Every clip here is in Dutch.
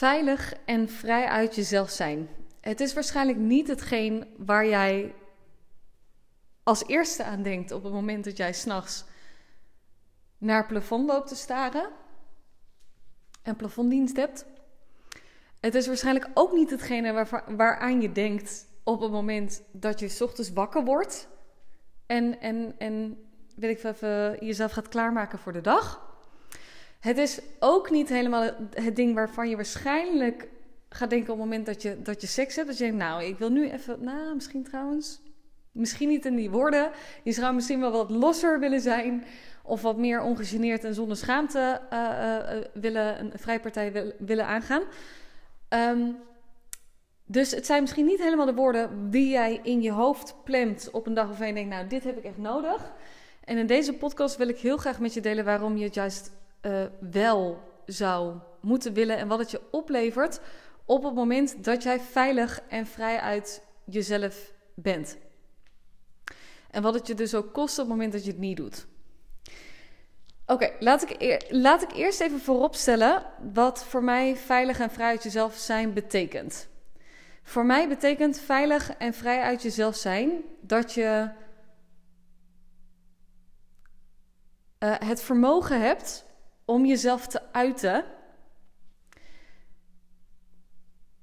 veilig en vrij uit jezelf zijn. Het is waarschijnlijk niet hetgeen waar jij als eerste aan denkt op het moment dat jij s'nachts naar het plafond loopt te staren en plafonddienst hebt. Het is waarschijnlijk ook niet hetgene waar, waaraan je denkt op het moment dat je s ochtends wakker wordt en, en, en weet ik even, jezelf gaat klaarmaken voor de dag. Het is ook niet helemaal het ding waarvan je waarschijnlijk gaat denken op het moment dat je, dat je seks hebt. Dat je denkt, nou, ik wil nu even, nou, misschien trouwens, misschien niet in die woorden. Je zou misschien wel wat losser willen zijn. Of wat meer ongegeneerd en zonder schaamte uh, uh, willen, een vrijpartij willen aangaan. Um, dus het zijn misschien niet helemaal de woorden die jij in je hoofd plant op een dag waarvan je denkt, nou, dit heb ik echt nodig. En in deze podcast wil ik heel graag met je delen waarom je het juist uh, wel zou moeten willen en wat het je oplevert op het moment dat jij veilig en vrij uit jezelf bent. En wat het je dus ook kost op het moment dat je het niet doet. Oké, laat, ik laat ik eerst even vooropstellen wat voor mij veilig en vrij uit jezelf zijn betekent. Voor mij betekent veilig en vrij uit jezelf zijn dat je uh, het vermogen hebt om jezelf te uiten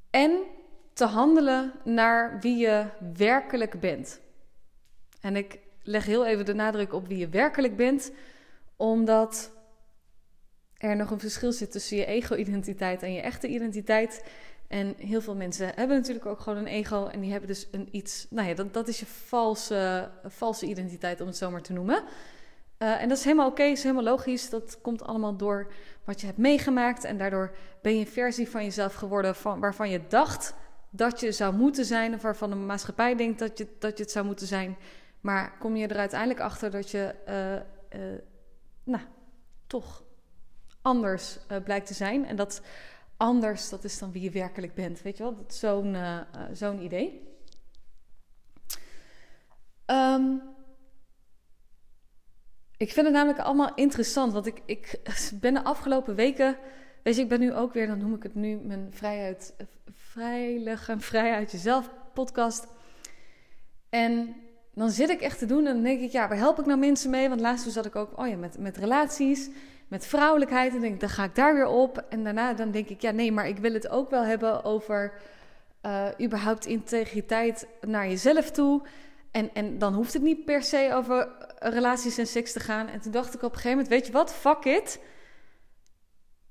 en te handelen naar wie je werkelijk bent. En ik leg heel even de nadruk op wie je werkelijk bent, omdat er nog een verschil zit tussen je ego-identiteit en je echte identiteit. En heel veel mensen hebben natuurlijk ook gewoon een ego en die hebben dus een iets, nou ja, dat, dat is je valse, valse identiteit om het zo maar te noemen. Uh, en dat is helemaal oké, is helemaal logisch. Dat komt allemaal door wat je hebt meegemaakt. En daardoor ben je een versie van jezelf geworden van, waarvan je dacht dat je zou moeten zijn. Of waarvan de maatschappij denkt dat je, dat je het zou moeten zijn. Maar kom je er uiteindelijk achter dat je uh, uh, nou, toch anders blijkt te zijn. En dat anders, dat is dan wie je werkelijk bent. Weet je wel, zo'n zo'n idee. Um, ik vind het namelijk allemaal interessant, want ik, ik ben de afgelopen weken, weet je, ik ben nu ook weer, dan noem ik het nu mijn vrijheid, veilig en vrij uit jezelf podcast. En dan zit ik echt te doen en dan denk ik, ja, waar help ik nou mensen mee? Want laatst zat ik ook, oh ja, met, met relaties, met vrouwelijkheid. En denk ik, dan ga ik daar weer op. En daarna dan denk ik, ja, nee, maar ik wil het ook wel hebben over uh, überhaupt integriteit naar jezelf toe. En, en dan hoeft het niet per se over relaties en seks te gaan. En toen dacht ik op een gegeven moment, weet je wat, fuck it.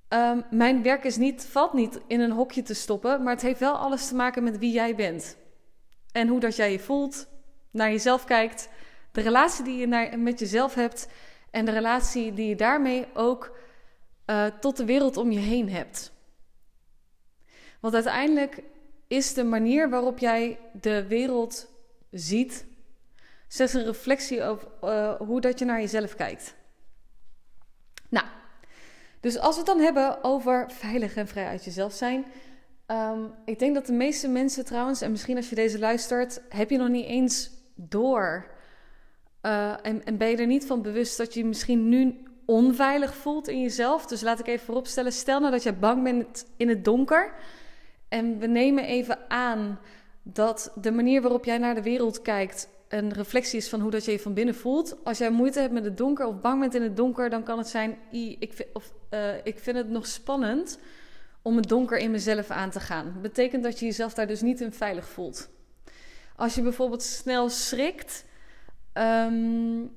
Um, mijn werk is niet, valt niet in een hokje te stoppen, maar het heeft wel alles te maken met wie jij bent. En hoe dat jij je voelt, naar jezelf kijkt, de relatie die je naar, met jezelf hebt en de relatie die je daarmee ook uh, tot de wereld om je heen hebt. Want uiteindelijk is de manier waarop jij de wereld ziet, slechts een reflectie over uh, hoe dat je naar jezelf kijkt. Nou, dus als we het dan hebben over veilig en vrij uit jezelf zijn. Um, ik denk dat de meeste mensen trouwens, en misschien als je deze luistert, heb je nog niet eens door. En, en ben je er niet van bewust dat je, je misschien nu onveilig voelt in jezelf. Dus laat ik even vooropstellen. Stel nou dat je bang bent in het donker. En we nemen even aan dat de manier waarop jij naar de wereld kijkt een reflectie is van hoe dat je je van binnen voelt. Als jij moeite hebt met het donker of bang bent in het donker, dan kan het zijn: ik, vind, of, uh, ik vind het nog spannend om het donker in mezelf aan te gaan. Dat betekent dat je jezelf daar dus niet in veilig voelt. Als je bijvoorbeeld snel schrikt, um,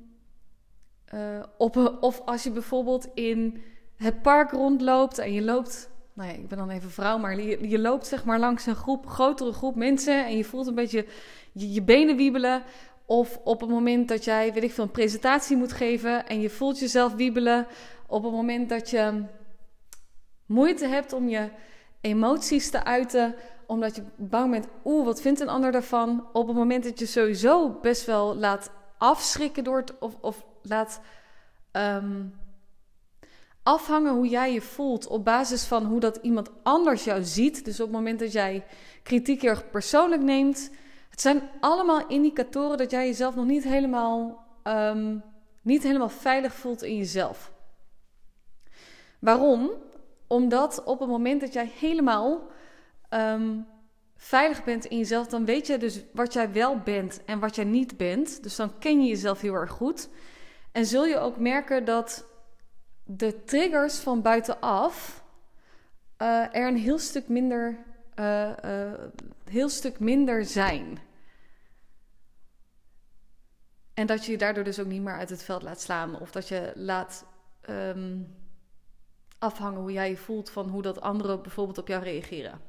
uh, op, of als je bijvoorbeeld in het park rondloopt en je loopt nou ja, ik ben dan even vrouw, maar je, je, loopt zeg maar langs een groep, grotere groep mensen en je voelt een beetje je, je, benen wiebelen. Of op het moment dat jij, weet ik veel, een presentatie moet geven en je voelt jezelf wiebelen. Op het moment dat je moeite hebt om je emoties te uiten, omdat je bang bent, oeh, wat vindt een ander daarvan? Op het moment dat je sowieso best wel laat afschrikken door het, of, of laat um, afhangen hoe jij je voelt op basis van hoe dat iemand anders jou ziet. Dus op het moment dat jij kritiek erg persoonlijk neemt. Het zijn allemaal indicatoren dat jij jezelf nog niet helemaal, um, niet helemaal veilig voelt in jezelf. Waarom? Omdat op het moment dat jij helemaal ehm, veilig bent in jezelf, dan weet je dus wat jij wel bent en wat jij niet bent. Dus dan ken je jezelf heel erg goed. En zul je ook merken dat de triggers van buitenaf uh, er een heel stuk minder, uh, uh, heel stuk minder zijn. En dat je je daardoor dus ook niet meer uit het veld laat slaan. Of dat je laat um, afhangen hoe jij je voelt van hoe dat anderen bijvoorbeeld op jou reageren.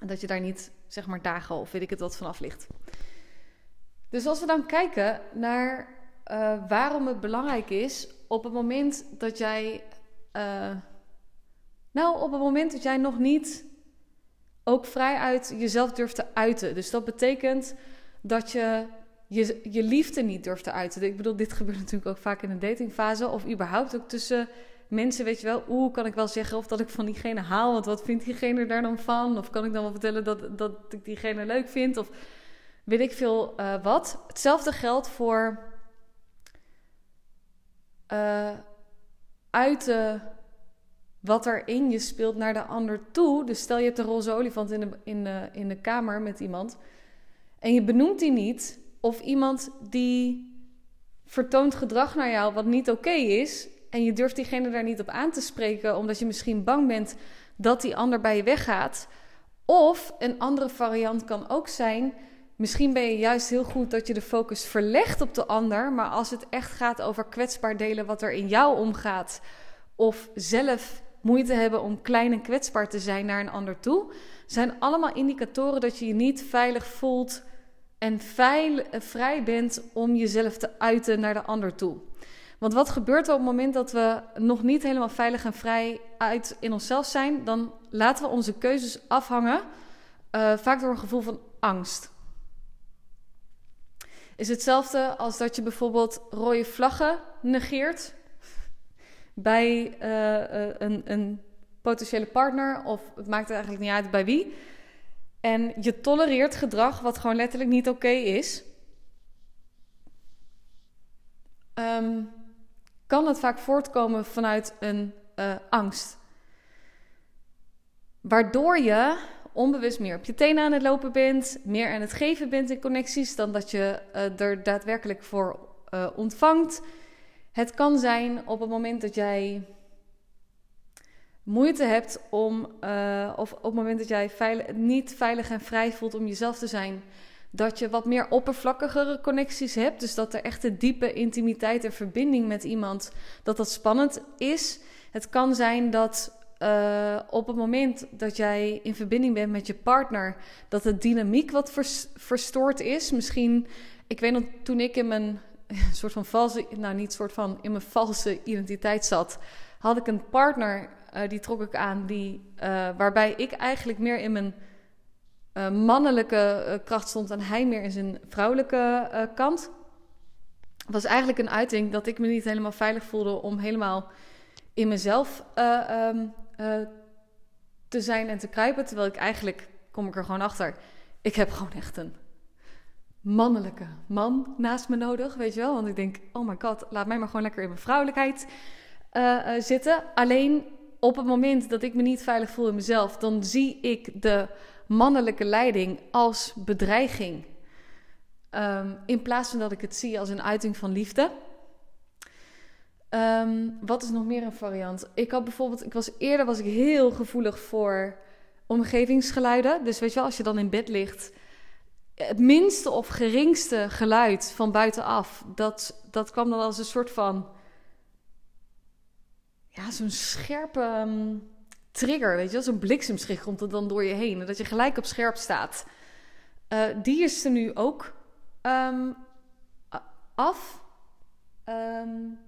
En dat je daar niet, zeg maar, dagen of weet ik het wat vanaf ligt. Dus als we dan kijken naar uh, waarom het belangrijk is op het moment dat jij. Uh, nou, op het moment dat jij nog niet ook vrij uit jezelf durft te uiten. Dus dat betekent dat je je, je liefde niet durft te uiten. Ik bedoel, dit gebeurt natuurlijk ook vaak in een datingfase. Of überhaupt ook tussen mensen, weet je wel. Oeh, kan ik wel zeggen of dat ik van diegene haal? Want wat vindt diegene daar dan van? Of kan ik dan wel vertellen dat, dat ik diegene leuk vind? Of weet ik veel uh, wat. Hetzelfde geldt voor uh, uiten wat er in je speelt naar de ander toe. Dus stel je hebt een roze olifant in de, in de, in de kamer met iemand. En je benoemt die niet of iemand die vertoont gedrag naar jou wat niet oké is. En je durft diegene daar niet op aan te spreken, omdat je misschien bang bent dat die ander bij je weggaat. Of een andere variant kan ook zijn. Misschien ben je juist heel goed dat je de focus verlegt op de ander. Maar als het echt gaat over kwetsbaar delen wat er in jou omgaat. Of zelf moeite hebben om klein en kwetsbaar te zijn naar een ander toe. Zijn allemaal indicatoren dat je je niet veilig voelt en vrij bent om jezelf te uiten naar de ander toe. Want wat gebeurt er op het moment dat we nog niet helemaal veilig en vrij uit in onszelf zijn? Dan laten we onze keuzes afhangen, uh, vaak door een gevoel van angst. Is hetzelfde als dat je bijvoorbeeld rode vlaggen negeert bij uh, een, een potentiële partner, of het maakt eigenlijk niet uit bij wie. En je tolereert gedrag wat gewoon letterlijk niet oké is. Um, kan het vaak voortkomen vanuit een uh, angst. Waardoor je onbewust meer op je tenen aan het lopen bent, meer aan het geven bent in connecties dan dat je uh, er daadwerkelijk voor uh, ontvangt. Het kan zijn op het moment dat jij moeite hebt om, uh, of op het moment dat jij niet veilig en vrij voelt om jezelf te zijn, dat je wat meer oppervlakkigere connecties hebt. Dus dat er echt een diepe intimiteit en verbinding met iemand, dat dat spannend is. Het kan zijn dat uh, op het moment dat jij in verbinding bent met je partner, dat de dynamiek wat vers verstoord is. Misschien, ik weet nog, toen ik in mijn soort van valse, nou niet soort van, in mijn valse identiteit zat, had ik een partner uh, die trok ik aan, die, uh, waarbij ik eigenlijk meer in mijn uh, mannelijke kracht stond en hij meer in zijn vrouwelijke kant. was eigenlijk een uiting dat ik me niet helemaal veilig voelde om helemaal in mezelf um, te zijn en te kruipen. Terwijl ik eigenlijk, kom ik er gewoon achter, ik heb gewoon echt een mannelijke man naast me nodig, weet je wel. Want ik denk, oh my god, laat mij maar gewoon lekker in mijn vrouwelijkheid zitten. Alleen op het moment dat ik me niet veilig voel in mezelf, dan zie ik de mannelijke leiding als bedreiging. Um, in plaats van dat ik het zie als een uiting van liefde. Um, wat is nog meer een variant? Ik had bijvoorbeeld, ik was eerder was ik heel gevoelig voor omgevingsgeluiden. Dus weet je wel, als je dan in bed ligt, het minste of geringste geluid van buitenaf, dat, dat kwam dan als een soort van ja, zo'n scherpe um, trigger, weet je wel. Zo'n bliksemschicht komt er dan door je heen. En dat je gelijk op scherp staat. Uh, die is er nu ook um, af. Um,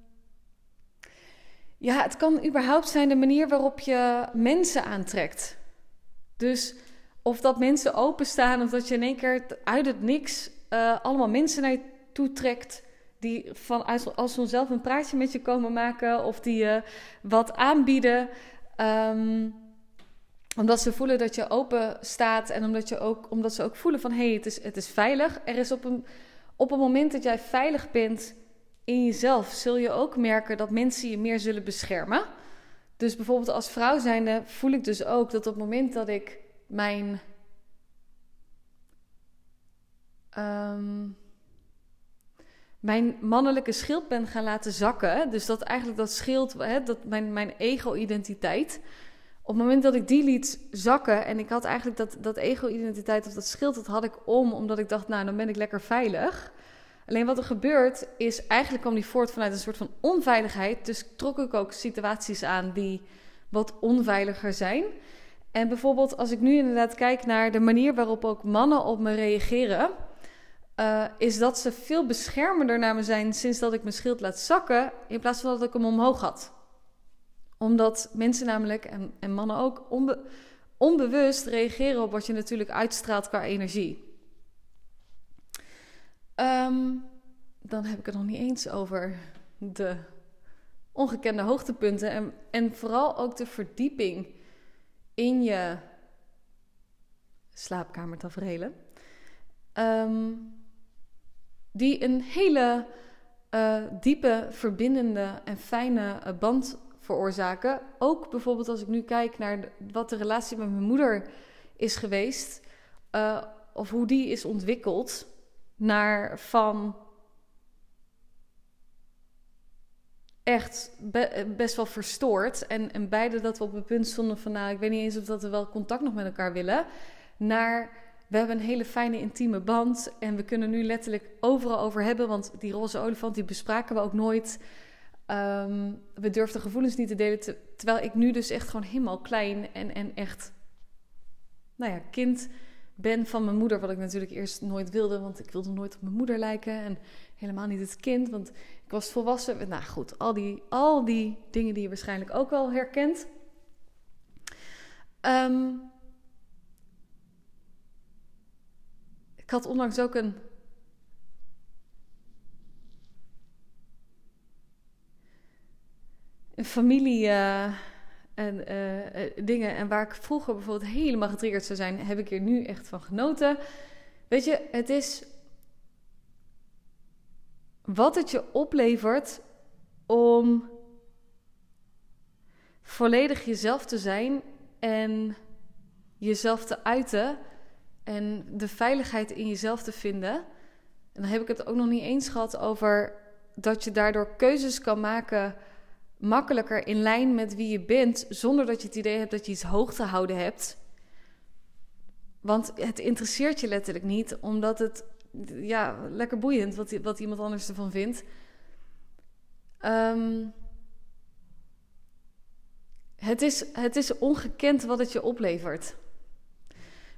ja, het kan überhaupt zijn de manier waarop je mensen aantrekt. Dus of dat mensen openstaan, of dat je in één keer uit het niks uh, allemaal mensen naar je toe trekt die van, als vanzelf een praatje met je komen maken of die je wat aanbieden. Um, omdat ze voelen dat je open staat en omdat, je ook, omdat ze ook voelen van hé, hey, het, is, het is veilig. Er is op een, op een moment dat jij veilig bent in jezelf, zul je ook merken dat mensen je meer zullen beschermen. Dus bijvoorbeeld als vrouw zijnde voel ik dus ook dat op het moment dat ik mijn ehm, mijn mannelijke schild ben gaan laten zakken. Dus dat eigenlijk dat schild, hè, dat mijn, mijn ego-identiteit. Op het moment dat ik die liet zakken en ik had eigenlijk dat, dat ego-identiteit of dat schild, dat had ik om, omdat ik dacht, nou dan ben ik lekker veilig. Alleen wat er gebeurt is, eigenlijk kwam die voort vanuit een soort van onveiligheid. Dus trok ik ook situaties aan die wat onveiliger zijn. En bijvoorbeeld als ik nu inderdaad kijk naar de manier waarop ook mannen op me reageren uh, is dat ze veel beschermender naar me zijn sinds dat ik mijn schild laat zakken, in plaats van dat ik hem omhoog had. Omdat mensen namelijk, en, en mannen ook, onbe, onbewust reageren op wat je natuurlijk uitstraalt qua energie. Um, dan heb ik het nog niet eens over de ongekende hoogtepunten en, en vooral ook de in je slaapkamertaferelen. Um, die een hele uh, diepe, verbindende en fijne uh, band veroorzaken. Ook bijvoorbeeld als ik nu kijk naar wat de relatie met mijn moeder is geweest, uh, of hoe die is ontwikkeld, naar van echt be best wel verstoord. En, en beide dat we op het punt stonden van, nou, ik weet niet eens of dat we wel contact nog met elkaar willen, naar we hebben een hele fijne intieme band en we kunnen nu letterlijk overal over hebben, want die roze olifant die bespraken we ook nooit. Um, we durfden gevoelens niet te delen, terwijl ik nu dus echt gewoon helemaal klein en, en echt, nou ja, kind ben van mijn moeder, wat ik natuurlijk eerst nooit wilde, want ik wilde nooit op mijn moeder lijken en helemaal niet het kind, want ik was volwassen. Nou goed, al die, al die dingen die je waarschijnlijk ook wel herkent. Um, Ik had onlangs ook een. Familie. Uh, en uh, dingen. En waar ik vroeger bijvoorbeeld helemaal getriggerd zou zijn, heb ik er nu echt van genoten. Weet je, het is. Wat het je oplevert om volledig jezelf te zijn en jezelf te uiten en de veiligheid in jezelf te vinden. En dan heb ik het ook nog niet eens gehad over dat je daardoor keuzes kan maken makkelijker in lijn met wie je bent, zonder dat je het idee hebt dat je iets hoog te houden hebt. Want het interesseert je letterlijk niet, omdat het ja, lekker boeiend wat, wat iemand anders ervan vindt. Ehm, het, is, het is ongekend wat het je oplevert.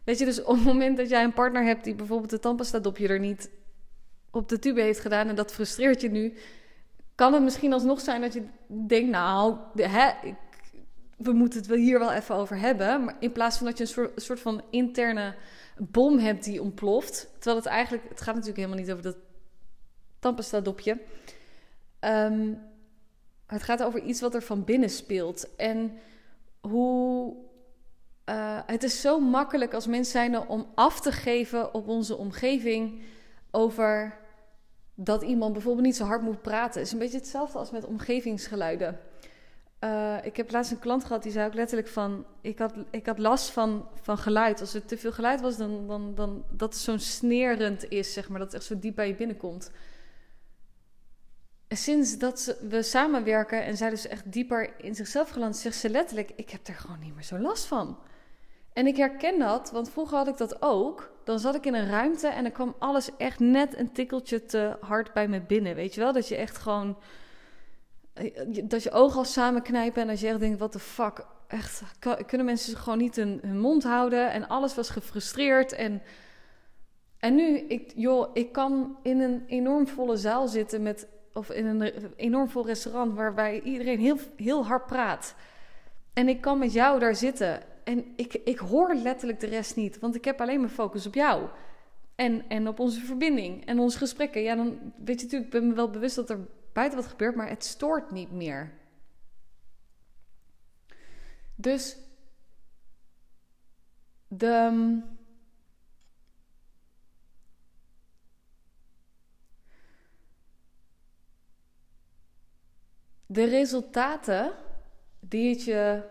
Weet je, dus op het moment dat jij een partner hebt die bijvoorbeeld de tandpasta dopje er niet op de tube heeft gedaan en dat frustreert je nu, kan het misschien alsnog zijn dat je denkt, nou, hè, ik, we moeten het wel hier wel even over hebben. Maar in plaats van dat je een soort, van interne bom hebt die ontploft. Terwijl het eigenlijk, het gaat natuurlijk helemaal niet over dat tandpasta dopje. Um, het gaat over iets wat er van binnen speelt. En hoe uh, het is zo makkelijk als mens zijn om af te geven op onze omgeving over dat iemand bijvoorbeeld niet zo hard moet praten. Het is een beetje hetzelfde als met omgevingsgeluiden. Uh, ik heb laatst een klant gehad die zei ook letterlijk van... ik had, ik had last van, van geluid. Als er te veel geluid was, dan, dan, dan dat het zo'n snerend is, zeg maar. Dat het echt zo diep bij je binnenkomt. En sinds dat we samenwerken en zij dus echt dieper in zichzelf geland... zegt ze letterlijk, ik heb er gewoon niet meer zo last van. En ik herken dat, want vroeger had ik dat ook. Dan zat ik in een ruimte en dan kwam alles echt net een tikkeltje te hard bij me binnen. Weet je wel? Dat je echt gewoon. Eh, dat je ogen al samenknijpen en dat je echt denkt: wat de fuck. Echt, kunnen mensen gewoon niet hun, hun mond houden? En alles was gefrustreerd. En, en nu, ik, joh, ik kan in een enorm volle zaal zitten met. Of in een enorm vol restaurant waarbij iedereen heel, heel hard praat. En ik kan met jou daar zitten en ik, ik hoor letterlijk de rest niet, want ik heb alleen mijn focus op jou. En, en op onze verbinding en onze gesprekken. Ja, dan weet je natuurlijk, ik ben me wel bewust dat er buiten wat gebeurt, maar het stoort niet meer. Dus de. De resultaten die het je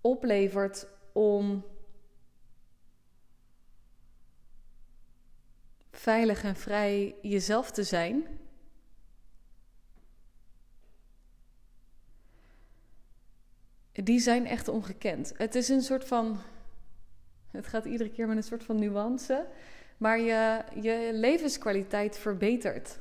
oplevert om veilig en vrij jezelf te zijn. Die zijn echt ongekend. Het is een soort van. Het gaat iedere keer met een soort van nuance. Maar je, je levenskwaliteit verbetert.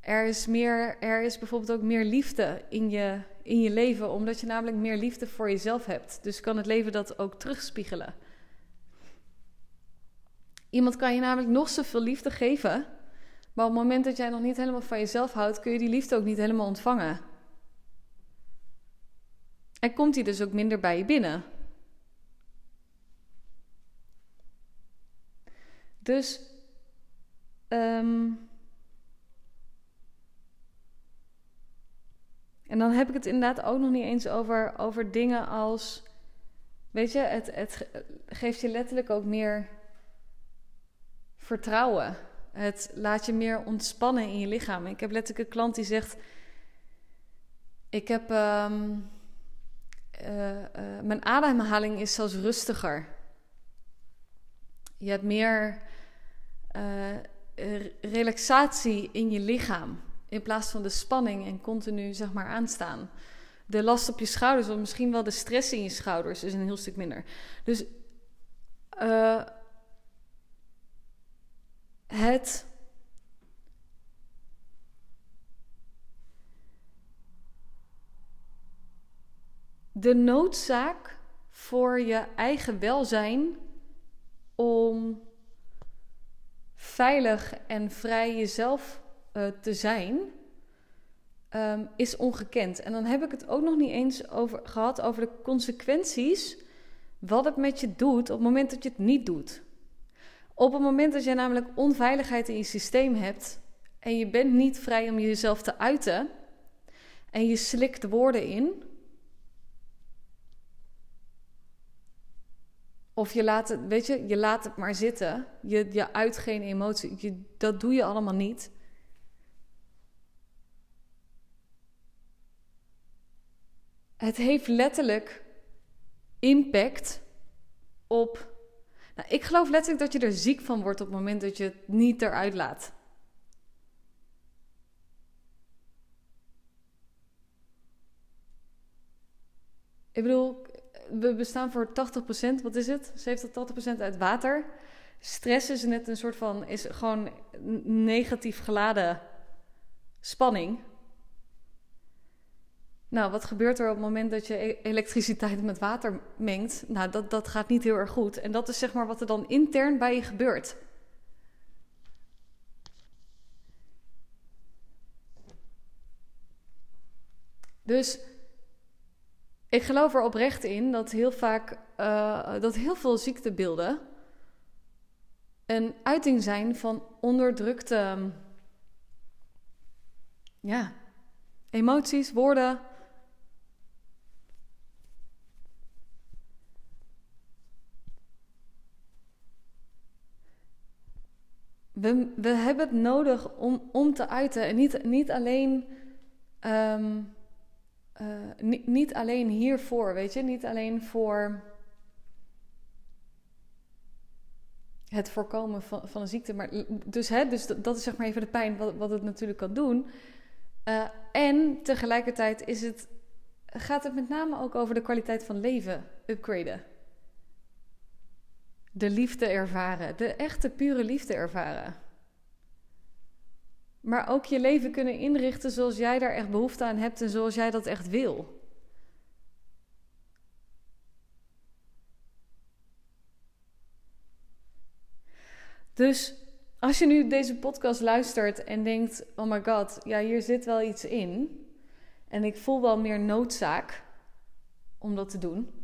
Er is, meer, er is bijvoorbeeld ook meer liefde in je, in je leven, omdat je namelijk meer liefde voor jezelf hebt. Dus kan het leven dat ook terugspiegelen. Iemand kan je namelijk nog zoveel liefde geven, maar op het moment dat jij nog niet helemaal van jezelf houdt, kun je die liefde ook niet helemaal ontvangen. En komt die dus ook minder bij je binnen. Dus um, En dan heb ik het inderdaad ook nog niet eens over, over dingen als. Weet je, het, het geeft je letterlijk ook meer vertrouwen. Het laat je meer ontspannen in je lichaam. Ik heb letterlijk een klant die zegt: Ik heb. Ehm, eh, eh, mijn ademhaling is zelfs rustiger. Je hebt meer uh, relaxatie in je lichaam. In plaats van de spanning en continu zeg maar aanstaan. De last op je schouders, of misschien wel de stress in je schouders, is een heel stuk minder. Dus uh, het. De noodzaak voor je eigen welzijn om veilig en vrij jezelf uh, te zijn, um, is ongekend. En dan heb ik het ook nog niet eens over, gehad over de consequenties. Wat het met je doet op het moment dat je het niet doet. Op het moment dat je namelijk onveiligheid in je systeem hebt en je bent niet vrij om jezelf te uiten en je slikt woorden in, Of je laat het, weet je, je laat het maar zitten. Je, je uit geen emotie. Dat doe je allemaal niet. Het heeft letterlijk impact op. Nou, ik geloof letterlijk dat je er ziek van wordt op het moment dat je het niet eruit laat. Ik bedoel, we bestaan voor 80%, wat is het? 70 tot 80% uit water. Stress is net een soort van, is gewoon negatief geladen spanning. Nou, wat gebeurt er op het moment dat je e- elektriciteit met water mengt? Nou, dat, dat gaat niet heel erg goed. En dat is zeg maar wat er dan intern bij je gebeurt. Dus ik geloof er oprecht in dat heel vaak uh, dat heel veel ziektebeelden een uiting zijn van onderdrukte ja, emoties, woorden, we, we hebben het nodig om, om te uiten. En niet, niet alleen. Um, uh, niet, niet alleen hiervoor, weet je, niet alleen voor het voorkomen van, van een ziekte. Maar dus, hè, dus dat is zeg maar even de pijn wat, wat het natuurlijk kan doen. Uh, en tegelijkertijd is het, gaat het met name ook over de kwaliteit van leven upgraden de liefde ervaren, de echte pure liefde ervaren. Maar ook je leven kunnen inrichten zoals jij daar echt behoefte aan hebt en zoals jij dat echt wil. Dus als je nu deze podcast luistert en denkt: Oh my god, ja, hier zit wel iets in. En ik voel wel meer noodzaak om dat te doen.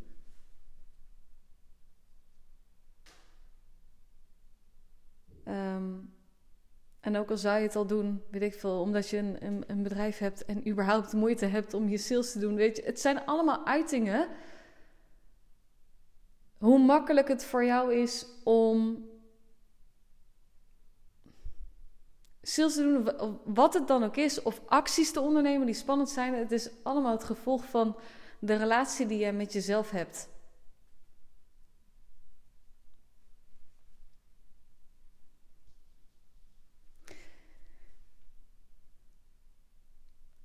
Um, en ook al zou je het al doen, weet ik veel, omdat je een, een, een, bedrijf hebt en überhaupt moeite hebt om je sales te doen, weet je, het zijn allemaal uitingen. Hoe makkelijk het voor jou is om sales te doen, wat het dan ook is, of acties te ondernemen die spannend zijn. Het is allemaal het gevolg van de relatie die jij met jezelf hebt.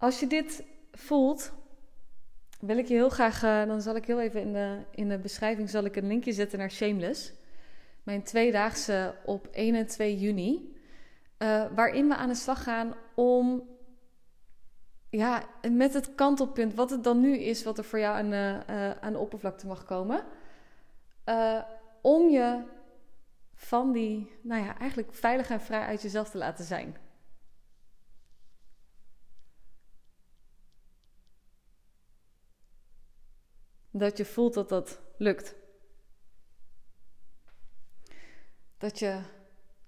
Als je dit voelt, wil ik je heel graag, uh, dan zal ik heel even in de, in de beschrijving zal ik een linkje zetten naar Shameless. Mijn tweedaagse op 1 en 2 juni. Uh, waarin we aan de slag gaan om ja, met het kantelpunt, wat het dan nu is, wat er voor jou aan, uh, aan de oppervlakte mag komen. om je van die, nou ja, eigenlijk veilig en vrij uit jezelf te laten zijn. Dat je voelt dat dat lukt. Dat je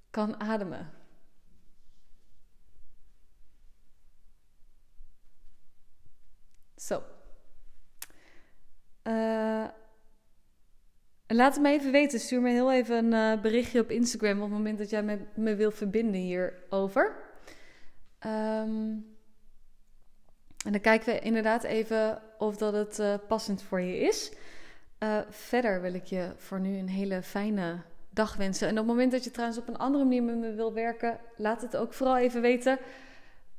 kan ademen. Zo. Uh, laat het me even weten. Stuur me heel even een uh, berichtje op Instagram op het moment dat jij me, me wil verbinden hierover. Um, en dan kijken we inderdaad even of dat het uh, passend voor je is. Uh, verder wil ik je voor nu een hele fijne dag wensen. En op het moment dat je trouwens op een andere manier met me wil werken, laat het ook vooral even weten.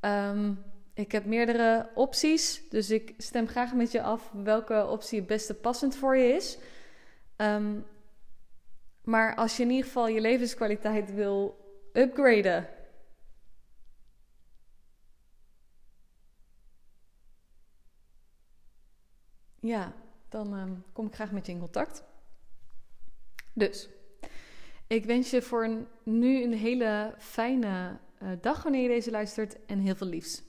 Um, ik heb meerdere opties, dus ik stem graag met je af welke optie het beste passend voor je is. Um, maar als je in ieder geval je levenskwaliteit wil upgraden, ja, dan um, kom ik graag met je in contact. Dus, ik wens je voor nu een hele fijne uh, dag wanneer je deze luistert en heel veel liefs.